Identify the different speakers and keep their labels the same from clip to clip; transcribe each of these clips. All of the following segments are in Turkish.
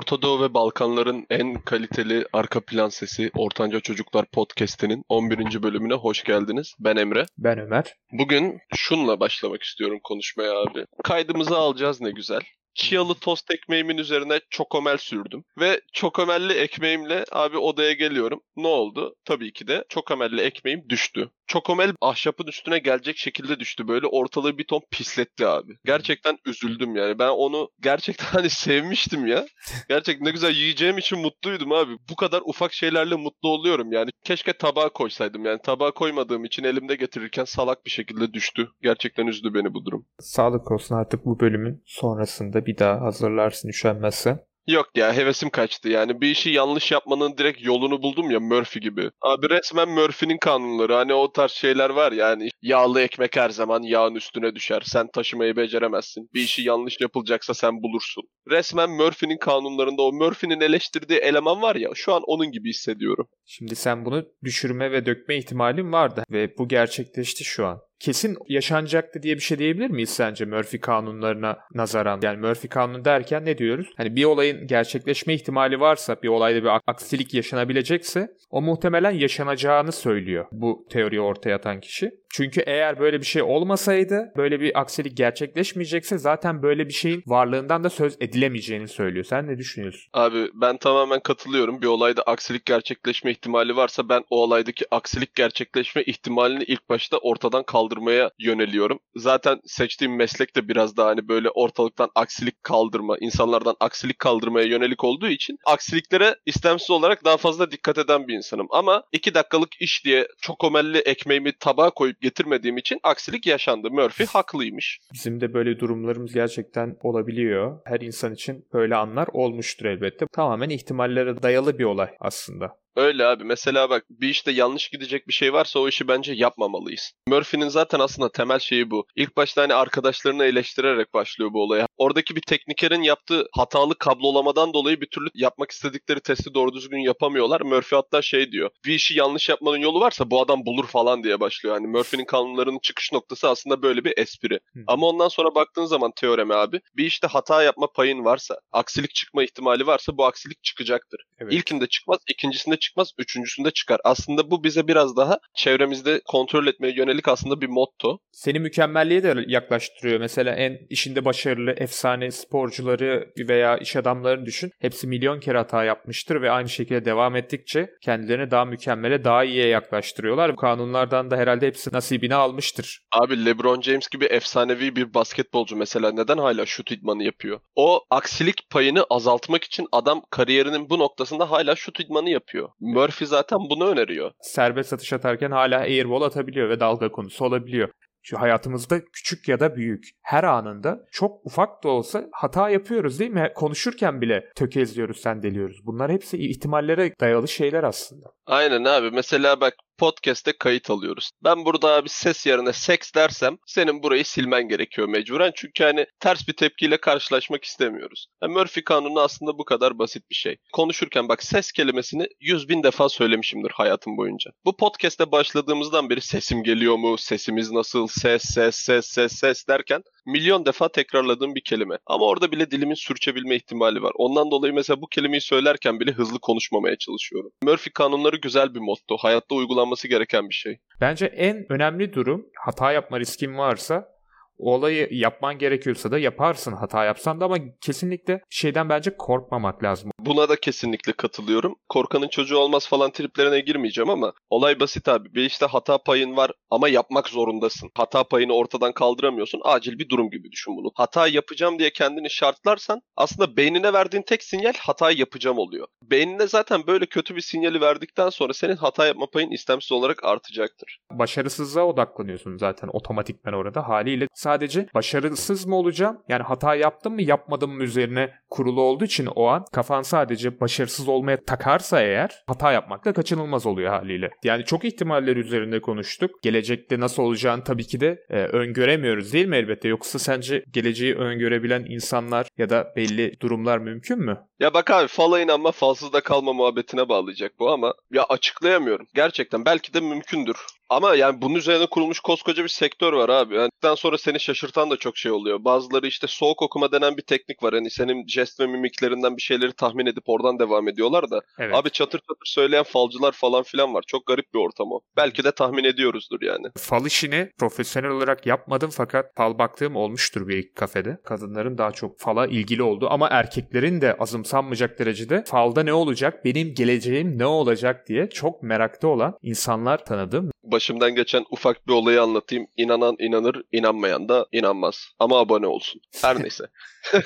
Speaker 1: Orta Doğu ve Balkanların en kaliteli arka plan sesi Ortanca Çocuklar Podcast'inin 11. bölümüne hoş geldiniz. Ben Emre.
Speaker 2: Ben Ömer.
Speaker 1: Bugün şunla başlamak istiyorum konuşmaya abi. Kaydımızı alacağız ne güzel. Çiyalı tost ekmeğimin üzerine çokomel sürdüm. Ve çokomelli ekmeğimle abi odaya geliyorum. Ne oldu? Tabii ki de çokomelli ekmeğim düştü. Çokomel ahşapın üstüne gelecek şekilde düştü. Böyle ortalığı bir ton pisletti abi. Gerçekten üzüldüm yani. Ben onu gerçekten hani sevmiştim ya. Gerçekten ne güzel yiyeceğim için mutluydum abi. Bu kadar ufak şeylerle mutlu oluyorum yani. Keşke tabağa koysaydım yani. Tabağa koymadığım için elimde getirirken salak bir şekilde düştü. Gerçekten üzdü beni bu durum.
Speaker 2: Sağlık olsun artık bu bölümün sonrasında bir daha hazırlarsın üşenmezsen.
Speaker 1: Yok ya hevesim kaçtı yani bir işi yanlış yapmanın direkt yolunu buldum ya Murphy gibi. Abi resmen Murphy'nin kanunları hani o tarz şeyler var yani yağlı ekmek her zaman yağın üstüne düşer. Sen taşımayı beceremezsin. Bir işi yanlış yapılacaksa sen bulursun. Resmen Murphy'nin kanunlarında o Murphy'nin eleştirdiği eleman var ya şu an onun gibi hissediyorum.
Speaker 2: Şimdi sen bunu düşürme ve dökme ihtimalin vardı ve bu gerçekleşti şu an kesin yaşanacaktı diye bir şey diyebilir miyiz sence Murphy kanunlarına nazaran? Yani Murphy kanunu derken ne diyoruz? Hani bir olayın gerçekleşme ihtimali varsa, bir olayda bir aksilik yaşanabilecekse o muhtemelen yaşanacağını söylüyor bu teoriyi ortaya atan kişi. Çünkü eğer böyle bir şey olmasaydı, böyle bir aksilik gerçekleşmeyecekse zaten böyle bir şeyin varlığından da söz edilemeyeceğini söylüyor. Sen ne düşünüyorsun?
Speaker 1: Abi ben tamamen katılıyorum. Bir olayda aksilik gerçekleşme ihtimali varsa ben o olaydaki aksilik gerçekleşme ihtimalini ilk başta ortadan kaldırmaya yöneliyorum. Zaten seçtiğim meslek de biraz daha hani böyle ortalıktan aksilik kaldırma, insanlardan aksilik kaldırmaya yönelik olduğu için aksiliklere istemsiz olarak daha fazla dikkat eden bir insanım. Ama iki dakikalık iş diye çok omelli ekmeğimi tabağa koyup getirmediğim için aksilik yaşandı. Murphy haklıymış.
Speaker 2: Bizim de böyle durumlarımız gerçekten olabiliyor. Her insan için böyle anlar olmuştur elbette. Tamamen ihtimallere dayalı bir olay aslında.
Speaker 1: Öyle abi. Mesela bak bir işte yanlış gidecek bir şey varsa o işi bence yapmamalıyız. Murphy'nin zaten aslında temel şeyi bu. İlk başta hani arkadaşlarını eleştirerek başlıyor bu olaya. Oradaki bir teknikerin yaptığı hatalı kablolamadan dolayı bir türlü yapmak istedikleri testi doğru düzgün yapamıyorlar. Murphy hatta şey diyor. Bir işi yanlış yapmanın yolu varsa bu adam bulur falan diye başlıyor. Hani Murphy'nin kanunlarının çıkış noktası aslında böyle bir espri. Hı. Ama ondan sonra baktığın zaman teoreme abi bir işte hata yapma payın varsa, aksilik çıkma ihtimali varsa bu aksilik çıkacaktır. Evet. İlkinde çıkmaz, ikincisinde çıkmaz, üçüncüsünde çıkar. Aslında bu bize biraz daha çevremizde kontrol etmeye yönelik aslında bir motto.
Speaker 2: Seni mükemmelliğe de yaklaştırıyor. Mesela en işinde başarılı efsane sporcuları veya iş adamlarını düşün. Hepsi milyon kere hata yapmıştır ve aynı şekilde devam ettikçe kendilerini daha mükemmele, daha iyiye yaklaştırıyorlar. Bu kanunlardan da herhalde hepsi nasibini almıştır.
Speaker 1: Abi LeBron James gibi efsanevi bir basketbolcu mesela neden hala şut idmanı yapıyor? O aksilik payını azaltmak için adam kariyerinin bu noktasında hala şut idmanı yapıyor. Murphy zaten bunu öneriyor.
Speaker 2: Serbest atış atarken hala airball atabiliyor ve dalga konusu olabiliyor. Çünkü hayatımızda küçük ya da büyük her anında çok ufak da olsa hata yapıyoruz değil mi? Konuşurken bile tökezliyoruz, sendeliyoruz. Bunlar hepsi ihtimallere dayalı şeyler aslında.
Speaker 1: Aynen abi. Mesela bak podcast'te kayıt alıyoruz. Ben burada abi ses yerine seks dersem senin burayı silmen gerekiyor mecburen. Çünkü hani ters bir tepkiyle karşılaşmak istemiyoruz. Yani Murphy kanunu aslında bu kadar basit bir şey. Konuşurken bak ses kelimesini yüz bin defa söylemişimdir hayatım boyunca. Bu podcast'te başladığımızdan beri sesim geliyor mu, sesimiz nasıl, ses, ses, ses, ses, ses derken milyon defa tekrarladığım bir kelime. Ama orada bile dilimin sürçebilme ihtimali var. Ondan dolayı mesela bu kelimeyi söylerken bile hızlı konuşmamaya çalışıyorum. Murphy kanunları güzel bir motto. Hayatta uygulanması gereken bir şey.
Speaker 2: Bence en önemli durum hata yapma riskin varsa o olayı yapman gerekiyorsa da yaparsın hata yapsan da ama kesinlikle şeyden bence korkmamak lazım.
Speaker 1: Buna da kesinlikle katılıyorum. Korkanın çocuğu olmaz falan triplerine girmeyeceğim ama olay basit abi. Bir işte hata payın var ama yapmak zorundasın. Hata payını ortadan kaldıramıyorsun. Acil bir durum gibi düşün bunu. Hata yapacağım diye kendini şartlarsan aslında beynine verdiğin tek sinyal hata yapacağım oluyor. Beynine zaten böyle kötü bir sinyali verdikten sonra senin hata yapma payın istemsiz olarak artacaktır.
Speaker 2: Başarısızlığa odaklanıyorsun zaten otomatikmen orada haliyle sadece başarısız mı olacağım? Yani hata yaptım mı yapmadım mı üzerine kurulu olduğu için o an kafan sadece başarısız olmaya takarsa eğer hata yapmak da kaçınılmaz oluyor haliyle. Yani çok ihtimaller üzerinde konuştuk. Gelecekte nasıl olacağını tabii ki de e, öngöremiyoruz değil mi elbette? Yoksa sence geleceği öngörebilen insanlar ya da belli durumlar mümkün mü?
Speaker 1: Ya bak abi fala inanma falsızda kalma muhabbetine bağlayacak bu ama ya açıklayamıyorum. Gerçekten belki de mümkündür. Ama yani bunun üzerine kurulmuş koskoca bir sektör var abi. Yani sonra seni beni şaşırtan da çok şey oluyor. Bazıları işte soğuk okuma denen bir teknik var. Hani senin jest ve mimiklerinden bir şeyleri tahmin edip oradan devam ediyorlar da.
Speaker 2: Evet.
Speaker 1: Abi çatır çatır söyleyen falcılar falan filan var. Çok garip bir ortam o. Belki de tahmin ediyoruzdur yani.
Speaker 2: Fal işini profesyonel olarak yapmadım fakat fal baktığım olmuştur bir iki kafede. Kadınların daha çok fala ilgili oldu ama erkeklerin de azımsanmayacak derecede falda ne olacak, benim geleceğim ne olacak diye çok merakta olan insanlar tanıdım.
Speaker 1: Başımdan geçen ufak bir olayı anlatayım. İnanan inanır, inanmayan da inanmaz. Ama abone olsun. Her neyse.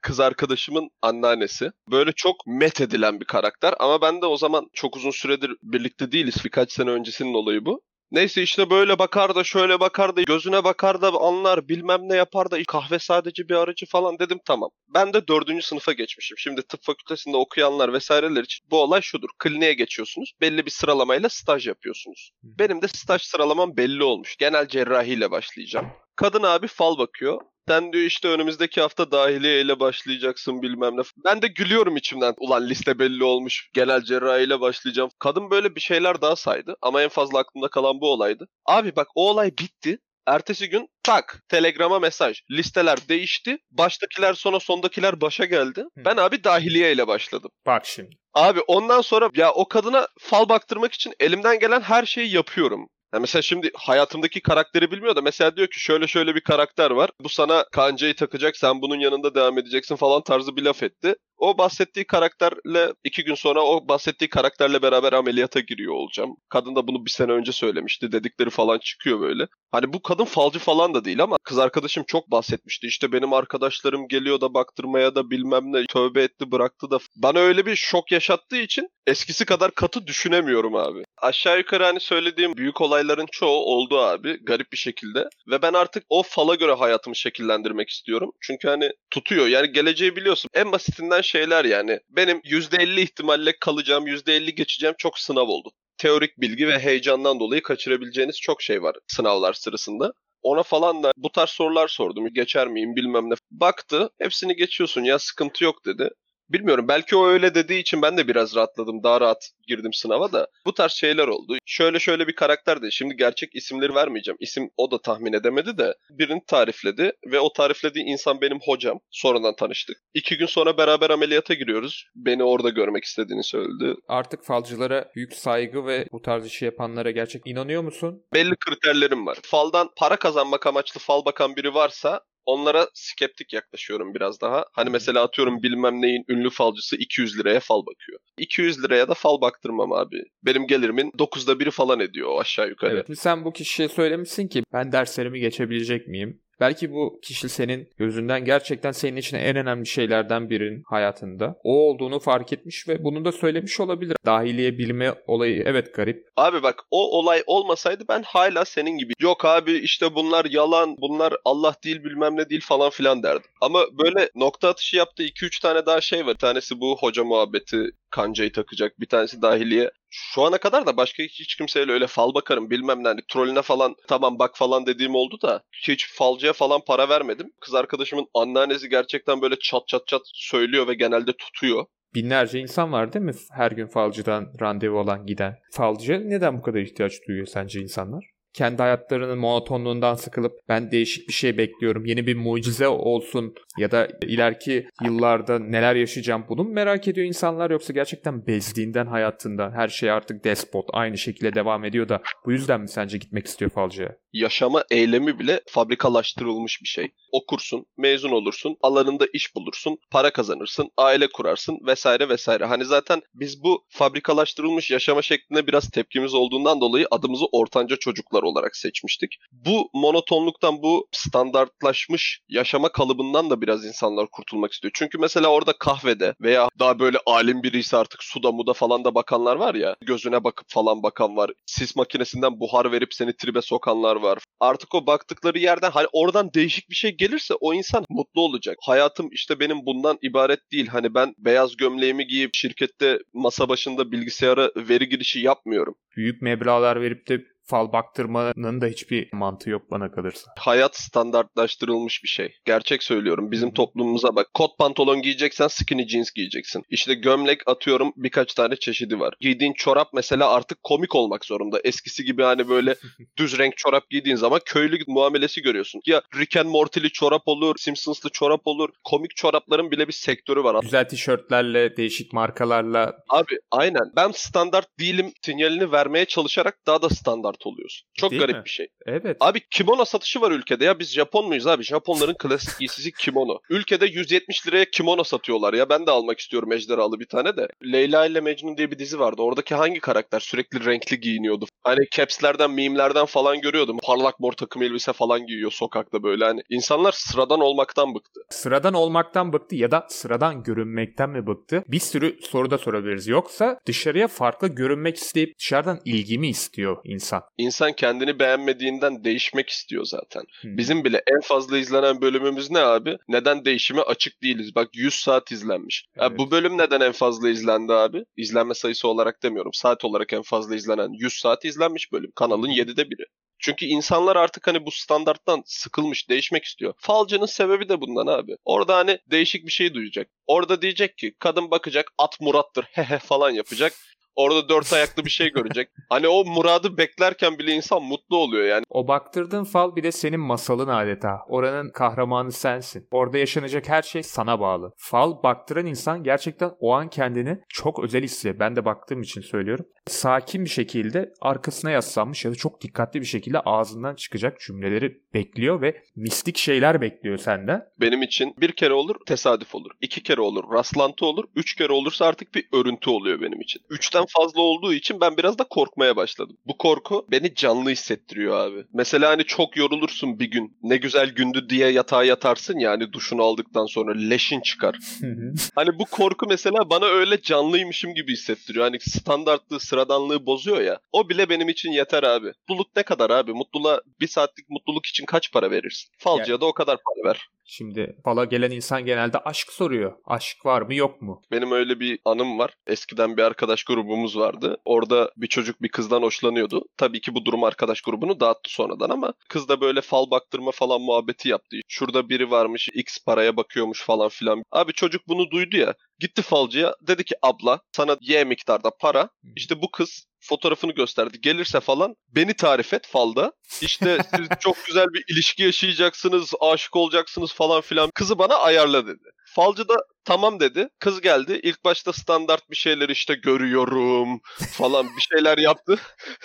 Speaker 1: Kız arkadaşımın anneannesi. Böyle çok met edilen bir karakter ama ben de o zaman çok uzun süredir birlikte değiliz. Birkaç sene öncesinin olayı bu. Neyse işte böyle bakar da şöyle bakar da gözüne bakar da anlar bilmem ne yapar da kahve sadece bir aracı falan dedim tamam. Ben de dördüncü sınıfa geçmişim. Şimdi tıp fakültesinde okuyanlar vesaireler için bu olay şudur. Kliniğe geçiyorsunuz. Belli bir sıralamayla staj yapıyorsunuz. Benim de staj sıralamam belli olmuş. Genel cerrahiyle başlayacağım. Kadın abi fal bakıyor. Sen diyor işte önümüzdeki hafta dahiliye ile başlayacaksın bilmem ne. Ben de gülüyorum içimden. Ulan liste belli olmuş. Genel cerrahi ile başlayacağım. Kadın böyle bir şeyler daha saydı. Ama en fazla aklımda kalan bu olaydı. Abi bak o olay bitti. Ertesi gün tak telegrama mesaj. Listeler değişti. Baştakiler sonra sondakiler başa geldi. Ben abi dahiliye ile başladım.
Speaker 2: Bak şimdi.
Speaker 1: Abi ondan sonra ya o kadına fal baktırmak için elimden gelen her şeyi yapıyorum. Ya mesela şimdi hayatımdaki karakteri bilmiyor da mesela diyor ki şöyle şöyle bir karakter var. Bu sana kancayı takacak sen bunun yanında devam edeceksin falan tarzı bir laf etti. O bahsettiği karakterle iki gün sonra o bahsettiği karakterle beraber ameliyata giriyor olacağım. Kadın da bunu bir sene önce söylemişti. Dedikleri falan çıkıyor böyle. Hani bu kadın falcı falan da değil ama kız arkadaşım çok bahsetmişti. İşte benim arkadaşlarım geliyor da baktırmaya da bilmem ne tövbe etti bıraktı da. Bana öyle bir şok yaşattığı için eskisi kadar katı düşünemiyorum abi. Aşağı yukarı hani söylediğim büyük olayların çoğu oldu abi garip bir şekilde. Ve ben artık o fala göre hayatımı şekillendirmek istiyorum. Çünkü hani tutuyor yani geleceği biliyorsun. En basitinden şeyler yani. Benim %50 ihtimalle kalacağım, %50 geçeceğim çok sınav oldu. Teorik bilgi ve heyecandan dolayı kaçırabileceğiniz çok şey var sınavlar sırasında. Ona falan da bu tarz sorular sordum. Geçer miyim bilmem ne. Baktı. Hepsini geçiyorsun ya sıkıntı yok dedi. Bilmiyorum belki o öyle dediği için ben de biraz rahatladım. Daha rahat girdim sınava da. Bu tarz şeyler oldu. Şöyle şöyle bir karakter de. Şimdi gerçek isimleri vermeyeceğim. İsim o da tahmin edemedi de. Birini tarifledi ve o tariflediği insan benim hocam. Sonradan tanıştık. İki gün sonra beraber ameliyata giriyoruz. Beni orada görmek istediğini söyledi.
Speaker 2: Artık falcılara büyük saygı ve bu tarz işi yapanlara gerçek inanıyor musun?
Speaker 1: Belli kriterlerim var. Faldan para kazanmak amaçlı fal bakan biri varsa onlara skeptik yaklaşıyorum biraz daha. Hani mesela atıyorum bilmem neyin ünlü falcısı 200 liraya fal bakıyor. 200 liraya da fal baktırmam abi. Benim gelirimin 9'da biri falan ediyor o aşağı yukarı.
Speaker 2: Evet. Sen bu kişiye söylemişsin ki ben derslerimi geçebilecek miyim? Belki bu kişi senin gözünden gerçekten senin için en önemli şeylerden birinin hayatında. O olduğunu fark etmiş ve bunu da söylemiş olabilir. Dahiliye bilme olayı evet garip.
Speaker 1: Abi bak o olay olmasaydı ben hala senin gibi yok abi işte bunlar yalan bunlar Allah değil bilmem ne değil falan filan derdim. Ama böyle nokta atışı yaptığı 2-3 tane daha şey var. Bir tanesi bu hoca muhabbeti kancayı takacak. Bir tanesi dahiliye. Şu ana kadar da başka hiç, kimseyle öyle fal bakarım bilmem ne. Hani trolüne falan tamam bak falan dediğim oldu da hiç falcıya falan para vermedim. Kız arkadaşımın anneannesi gerçekten böyle çat çat çat söylüyor ve genelde tutuyor.
Speaker 2: Binlerce insan var değil mi her gün falcıdan randevu olan giden? Falcıya neden bu kadar ihtiyaç duyuyor sence insanlar? Kendi hayatlarının monotonluğundan sıkılıp ben değişik bir şey bekliyorum. Yeni bir mucize olsun ya da ileriki yıllarda neler yaşayacağım bunu mu merak ediyor insanlar yoksa gerçekten bezdiğinden hayatında her şey artık despot aynı şekilde devam ediyor da bu yüzden mi sence gitmek istiyor falcıya?
Speaker 1: Yaşama eylemi bile fabrikalaştırılmış bir şey. Okursun, mezun olursun, alanında iş bulursun, para kazanırsın, aile kurarsın vesaire vesaire. Hani zaten biz bu fabrikalaştırılmış yaşama şekline biraz tepkimiz olduğundan dolayı adımızı ortanca çocuklar olarak seçmiştik. Bu monotonluktan, bu standartlaşmış yaşama kalıbından da biraz insanlar kurtulmak istiyor. Çünkü mesela orada kahvede veya daha böyle alim birisi artık suda muda falan da bakanlar var ya, gözüne bakıp falan bakan var. Sis makinesinden buhar verip seni tribe sokanlar var. Artık o baktıkları yerden hani oradan değişik bir şey gelirse o insan mutlu olacak. Hayatım işte benim bundan ibaret değil. Hani ben beyaz gömleğimi giyip şirkette masa başında bilgisayara veri girişi yapmıyorum.
Speaker 2: Büyük meblağlar verip de fal baktırmanın da hiçbir mantığı yok bana kalırsa.
Speaker 1: Hayat standartlaştırılmış bir şey. Gerçek söylüyorum. Bizim toplumumuza bak. Kot pantolon giyeceksen skinny jeans giyeceksin. İşte gömlek atıyorum birkaç tane çeşidi var. Giydiğin çorap mesela artık komik olmak zorunda. Eskisi gibi hani böyle düz renk çorap giydiğin zaman köylü muamelesi görüyorsun. Ya Rick and Morty'li çorap olur, Simpsons'lı çorap olur. Komik çorapların bile bir sektörü var.
Speaker 2: Güzel tişörtlerle, değişik markalarla.
Speaker 1: Abi aynen. Ben standart değilim sinyalini vermeye çalışarak daha da standart oluyorsun. Çok
Speaker 2: Değil
Speaker 1: garip
Speaker 2: mi?
Speaker 1: bir şey.
Speaker 2: Evet.
Speaker 1: Abi kimono satışı var ülkede ya. Biz Japon muyuz abi? Japonların klasik giysisi kimono. Ülkede 170 liraya kimono satıyorlar ya. Ben de almak istiyorum ejderhalı bir tane de. Leyla ile Mecnun diye bir dizi vardı. Oradaki hangi karakter sürekli renkli giyiniyordu? Hani capslerden, mimlerden falan görüyordum. Parlak mor takım elbise falan giyiyor sokakta böyle. Hani insanlar sıradan olmaktan bıktı.
Speaker 2: Sıradan olmaktan bıktı ya da sıradan görünmekten mi bıktı? Bir sürü soru da sorabiliriz. Yoksa dışarıya farklı görünmek isteyip dışarıdan ilgimi istiyor insan.
Speaker 1: İnsan kendini beğenmediğinden değişmek istiyor zaten.
Speaker 2: Hmm.
Speaker 1: Bizim bile en fazla izlenen bölümümüz ne abi? Neden değişime açık değiliz? Bak 100 saat izlenmiş. Ya
Speaker 2: Evet.
Speaker 1: bu bölüm neden en fazla izlendi abi? İzlenme sayısı olarak demiyorum. Saat olarak en fazla izlenen 100 saat izlenmiş bölüm. Kanalın 7'de biri. Çünkü insanlar artık hani bu standarttan sıkılmış, değişmek istiyor. Falcının sebebi de bundan abi. Orada hani değişik bir şey duyacak. Orada diyecek ki kadın bakacak at Murat'tır hehe falan yapacak. Orada dört ayaklı bir şey görecek. Hani o muradı beklerken bile insan mutlu oluyor yani.
Speaker 2: O baktırdığın fal bir de senin masalın adeta. Oranın kahramanı sensin. Orada yaşanacak her şey sana bağlı. Fal baktıran insan gerçekten o an kendini çok özel hissediyor. Ben de baktığım için söylüyorum. Sakin bir şekilde arkasına yaslanmış ya da çok dikkatli bir şekilde ağzından çıkacak cümleleri bekliyor ve mistik şeyler bekliyor senden.
Speaker 1: benim için bir kere olur tesadüf olur. iki kere olur rastlantı olur. Üç kere olursa artık bir örüntü oluyor benim için. Üçten fazla olduğu için ben biraz da korkmaya başladım. Bu korku beni canlı hissettiriyor abi. Mesela hani çok yorulursun bir gün. Ne güzel gündü diye yatağa yatarsın ya hani duşunu aldıktan sonra leşin çıkar. Hani bu korku mesela bana öyle canlıymışım gibi hissettiriyor. Hani standartlığı, sıradanlığı bozuyor ya. O bile benim için yeter abi. Mutluluk ne kadar abi? Mutluluğa bir saatlik mutluluk için kaç para verirsin? Falcıya da o kadar para ver.
Speaker 2: Şimdi fala gelen insan genelde aşk soruyor. Aşk var mı yok mu?
Speaker 1: Benim öyle bir anım var. Eskiden bir arkadaş grubumuz vardı. Orada bir çocuk bir kızdan hoşlanıyordu. Tabii ki bu durum arkadaş grubunu dağıttı sonradan ama kız da böyle fal baktırma falan muhabbeti yaptı. Şurada biri varmış X paraya bakıyormuş falan filan. Abi çocuk bunu duydu ya. Gitti falcıya dedi ki abla sana Y miktarda para. İşte bu kız fotoğrafını gösterdi. Gelirse falan beni tarif et falda. İşte siz çok güzel bir ilişki yaşayacaksınız, aşık olacaksınız falan filan. Kızı bana ayarla dedi. Falcı da tamam dedi. Kız geldi. İlk başta standart bir şeyler işte görüyorum falan bir şeyler yaptı.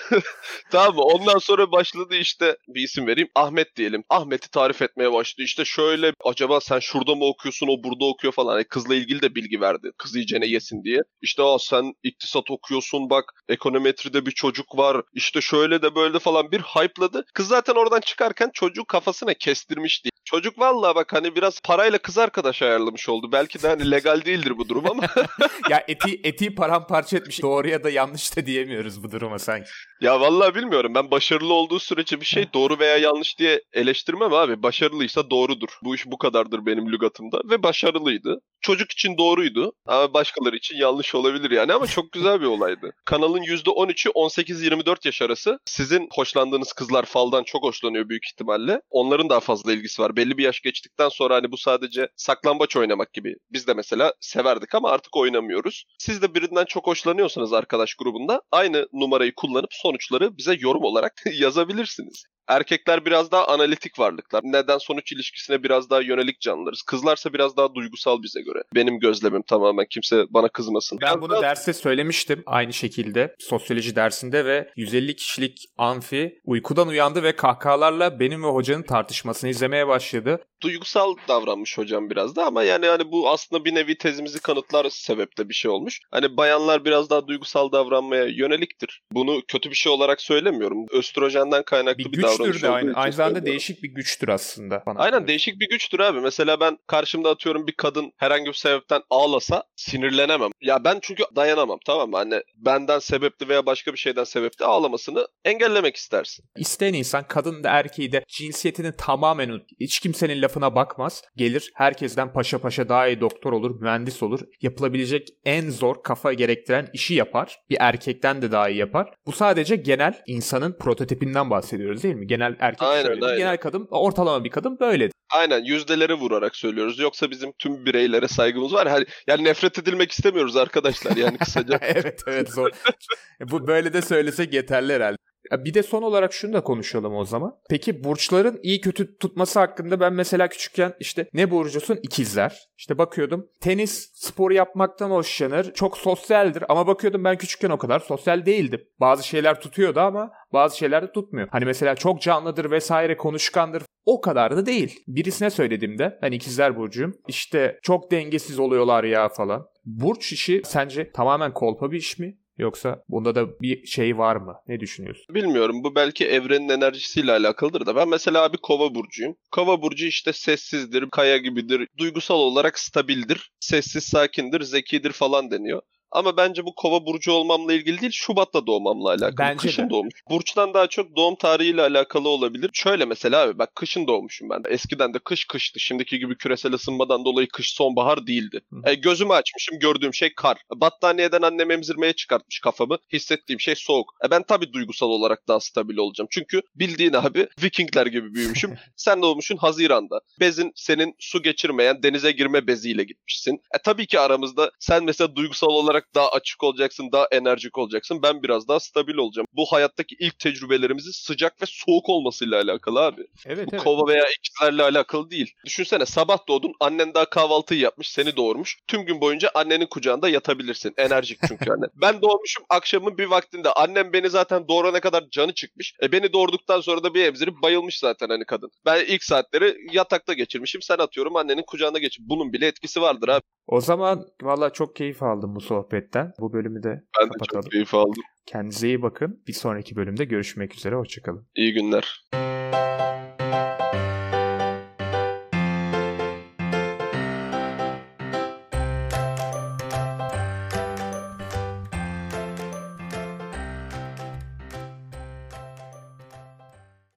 Speaker 1: tamam mı? Ondan sonra başladı işte bir isim vereyim. Ahmet diyelim. Ahmet'i tarif etmeye başladı. İşte şöyle acaba sen şurada mı okuyorsun o burada okuyor falan. Yani kızla ilgili de bilgi verdi. Kız iyicene yesin diye. İşte aa sen iktisat okuyorsun bak ekonometride bir çocuk var. İşte şöyle de böyle de falan bir hype'ladı. Kız zaten oradan çıkarken çocuğu kafasına kestirmişti. Çocuk vallahi bak hani biraz parayla kız arkadaş ayarlamış oldu. Belki de hani legal değildir bu durum ama
Speaker 2: ya eti eti paramparça etmiş. Doğru ya da yanlış da diyemiyoruz bu duruma sanki.
Speaker 1: Ya vallahi bilmiyorum. Ben başarılı olduğu sürece bir şey doğru veya yanlış diye eleştirmem abi. Başarılıysa doğrudur. Bu iş bu kadardır benim lügatımda. Ve başarılıydı. Çocuk için doğruydu. Ama başkaları için yanlış olabilir yani. Ama çok güzel bir olaydı. Kanalın %13'ü 18-24 yaş arası. Sizin hoşlandığınız kızlar faldan çok hoşlanıyor büyük ihtimalle. Onların daha fazla ilgisi var. Belli bir yaş geçtikten sonra hani bu sadece saklambaç oynamak gibi. Biz de mesela severdik ama artık oynamıyoruz. Siz de birinden çok hoşlanıyorsanız arkadaş grubunda aynı numarayı kullanıp sonuçları bize yorum olarak yazabilirsiniz. Erkekler biraz daha analitik varlıklar. Neden sonuç ilişkisine biraz daha yönelik canlılarız. Kızlarsa biraz daha duygusal bize göre. Benim gözlemim tamamen. Kimse bana kızmasın.
Speaker 2: Ben bunu derste söylemiştim aynı şekilde sosyoloji dersinde ve 150 kişilik amfi uykudan uyandı ve kahkahalarla benim ve hocanın tartışmasını izlemeye başladı.
Speaker 1: duygusal davranmış hocam biraz da ama yani hani bu aslında bir nevi tezimizi kanıtlar sebeple bir şey olmuş. Hani bayanlar biraz daha duygusal davranmaya yöneliktir. Bunu kötü bir şey olarak söylemiyorum. Östrojenden kaynaklı
Speaker 2: Bir
Speaker 1: bir,
Speaker 2: güç
Speaker 1: davranış
Speaker 2: de aynı, aynı zamanda değişik bir güçtür aslında. Bana
Speaker 1: Aynen
Speaker 2: göre.
Speaker 1: değişik bir güçtür abi. Mesela ben karşımda atıyorum bir kadın herhangi bir sebepten ağlasa sinirlenemem. Ya ben çünkü dayanamam tamam mı? Hani benden sebepli veya başka bir şeyden sebepli ağlamasını engellemek istersin.
Speaker 2: İsteyen insan kadın da erkeği de cinsiyetini tamamen hiç kimsenin lafına bakmaz. Gelir herkesten paşa paşa daha iyi doktor olur, mühendis olur. Yapılabilecek en zor kafa gerektiren işi yapar. Bir erkekten de daha iyi yapar. Bu sadece genel insanın prototipinden bahsediyoruz değil mi? Genel erkek
Speaker 1: Aynen,
Speaker 2: şöyledir,
Speaker 1: aynen.
Speaker 2: genel kadın ortalama bir kadın böyledir.
Speaker 1: Aynen yüzdeleri vurarak söylüyoruz. Yoksa bizim tüm bireylere saygımız var. Hani yani nefret edilmek istemiyoruz arkadaşlar yani kısaca.
Speaker 2: evet evet zor. Bu böyle de söylesek yeterli herhalde. Bir de son olarak şunu da konuşalım o zaman. Peki burçların iyi kötü tutması hakkında ben mesela küçükken işte ne burcusun? İkizler. İşte bakıyordum tenis sporu yapmaktan hoşlanır. Çok sosyaldir ama bakıyordum ben küçükken o kadar sosyal değildim. Bazı şeyler tutuyordu ama bazı şeyler de tutmuyor. Hani mesela çok canlıdır vesaire konuşkandır. O kadar da değil. Birisine söylediğimde ben ikizler burcuyum. İşte çok dengesiz oluyorlar ya falan. Burç işi sence tamamen kolpa bir iş mi? Yoksa bunda da bir şey var mı? Ne düşünüyorsun?
Speaker 1: Bilmiyorum bu belki evrenin enerjisiyle alakalıdır da ben mesela abi kova burcuyum. Kova burcu işte sessizdir, kaya gibidir, duygusal olarak stabildir, sessiz sakindir, zekidir falan deniyor. Ama bence bu kova burcu olmamla ilgili değil, Şubat'ta doğmamla alakalı.
Speaker 2: Bence
Speaker 1: kışın
Speaker 2: de.
Speaker 1: doğmuş. Burçtan daha çok doğum tarihiyle alakalı olabilir. Şöyle mesela abi bak kışın doğmuşum ben. Eskiden de kış kıştı. Şimdiki gibi küresel ısınmadan dolayı kış sonbahar değildi.
Speaker 2: Hı.
Speaker 1: E, gözümü açmışım gördüğüm şey kar. Battaniyeden annem emzirmeye çıkartmış kafamı. Hissettiğim şey soğuk. E, ben tabii duygusal olarak daha stabil olacağım. Çünkü bildiğin abi Vikingler gibi büyümüşüm. Sen doğmuşsun Haziran'da. Bezin senin su geçirmeyen denize girme beziyle gitmişsin. E tabii ki aramızda sen mesela duygusal olarak daha açık olacaksın, daha enerjik olacaksın. Ben biraz daha stabil olacağım. Bu hayattaki ilk tecrübelerimizin sıcak ve soğuk olmasıyla alakalı abi.
Speaker 2: Evet
Speaker 1: Bu kova veya ikizlerle alakalı değil. Düşünsene sabah doğdun annen daha kahvaltıyı yapmış seni doğurmuş. Tüm gün boyunca annenin kucağında yatabilirsin. Enerjik çünkü anne. ben doğmuşum akşamın bir vaktinde. Annem beni zaten doğurana kadar canı çıkmış. E beni doğurduktan sonra da bir emzirip bayılmış zaten hani kadın. Ben ilk saatleri yatakta geçirmişim. Sen atıyorum annenin kucağına geçip. Bunun bile etkisi vardır abi.
Speaker 2: O zaman valla çok keyif aldım bu sohbetten. Bu bölümü de
Speaker 1: Ben
Speaker 2: kapatalım.
Speaker 1: çok keyif aldım.
Speaker 2: Kendinize iyi bakın. Bir sonraki bölümde görüşmek üzere. Hoşçakalın.
Speaker 1: İyi günler.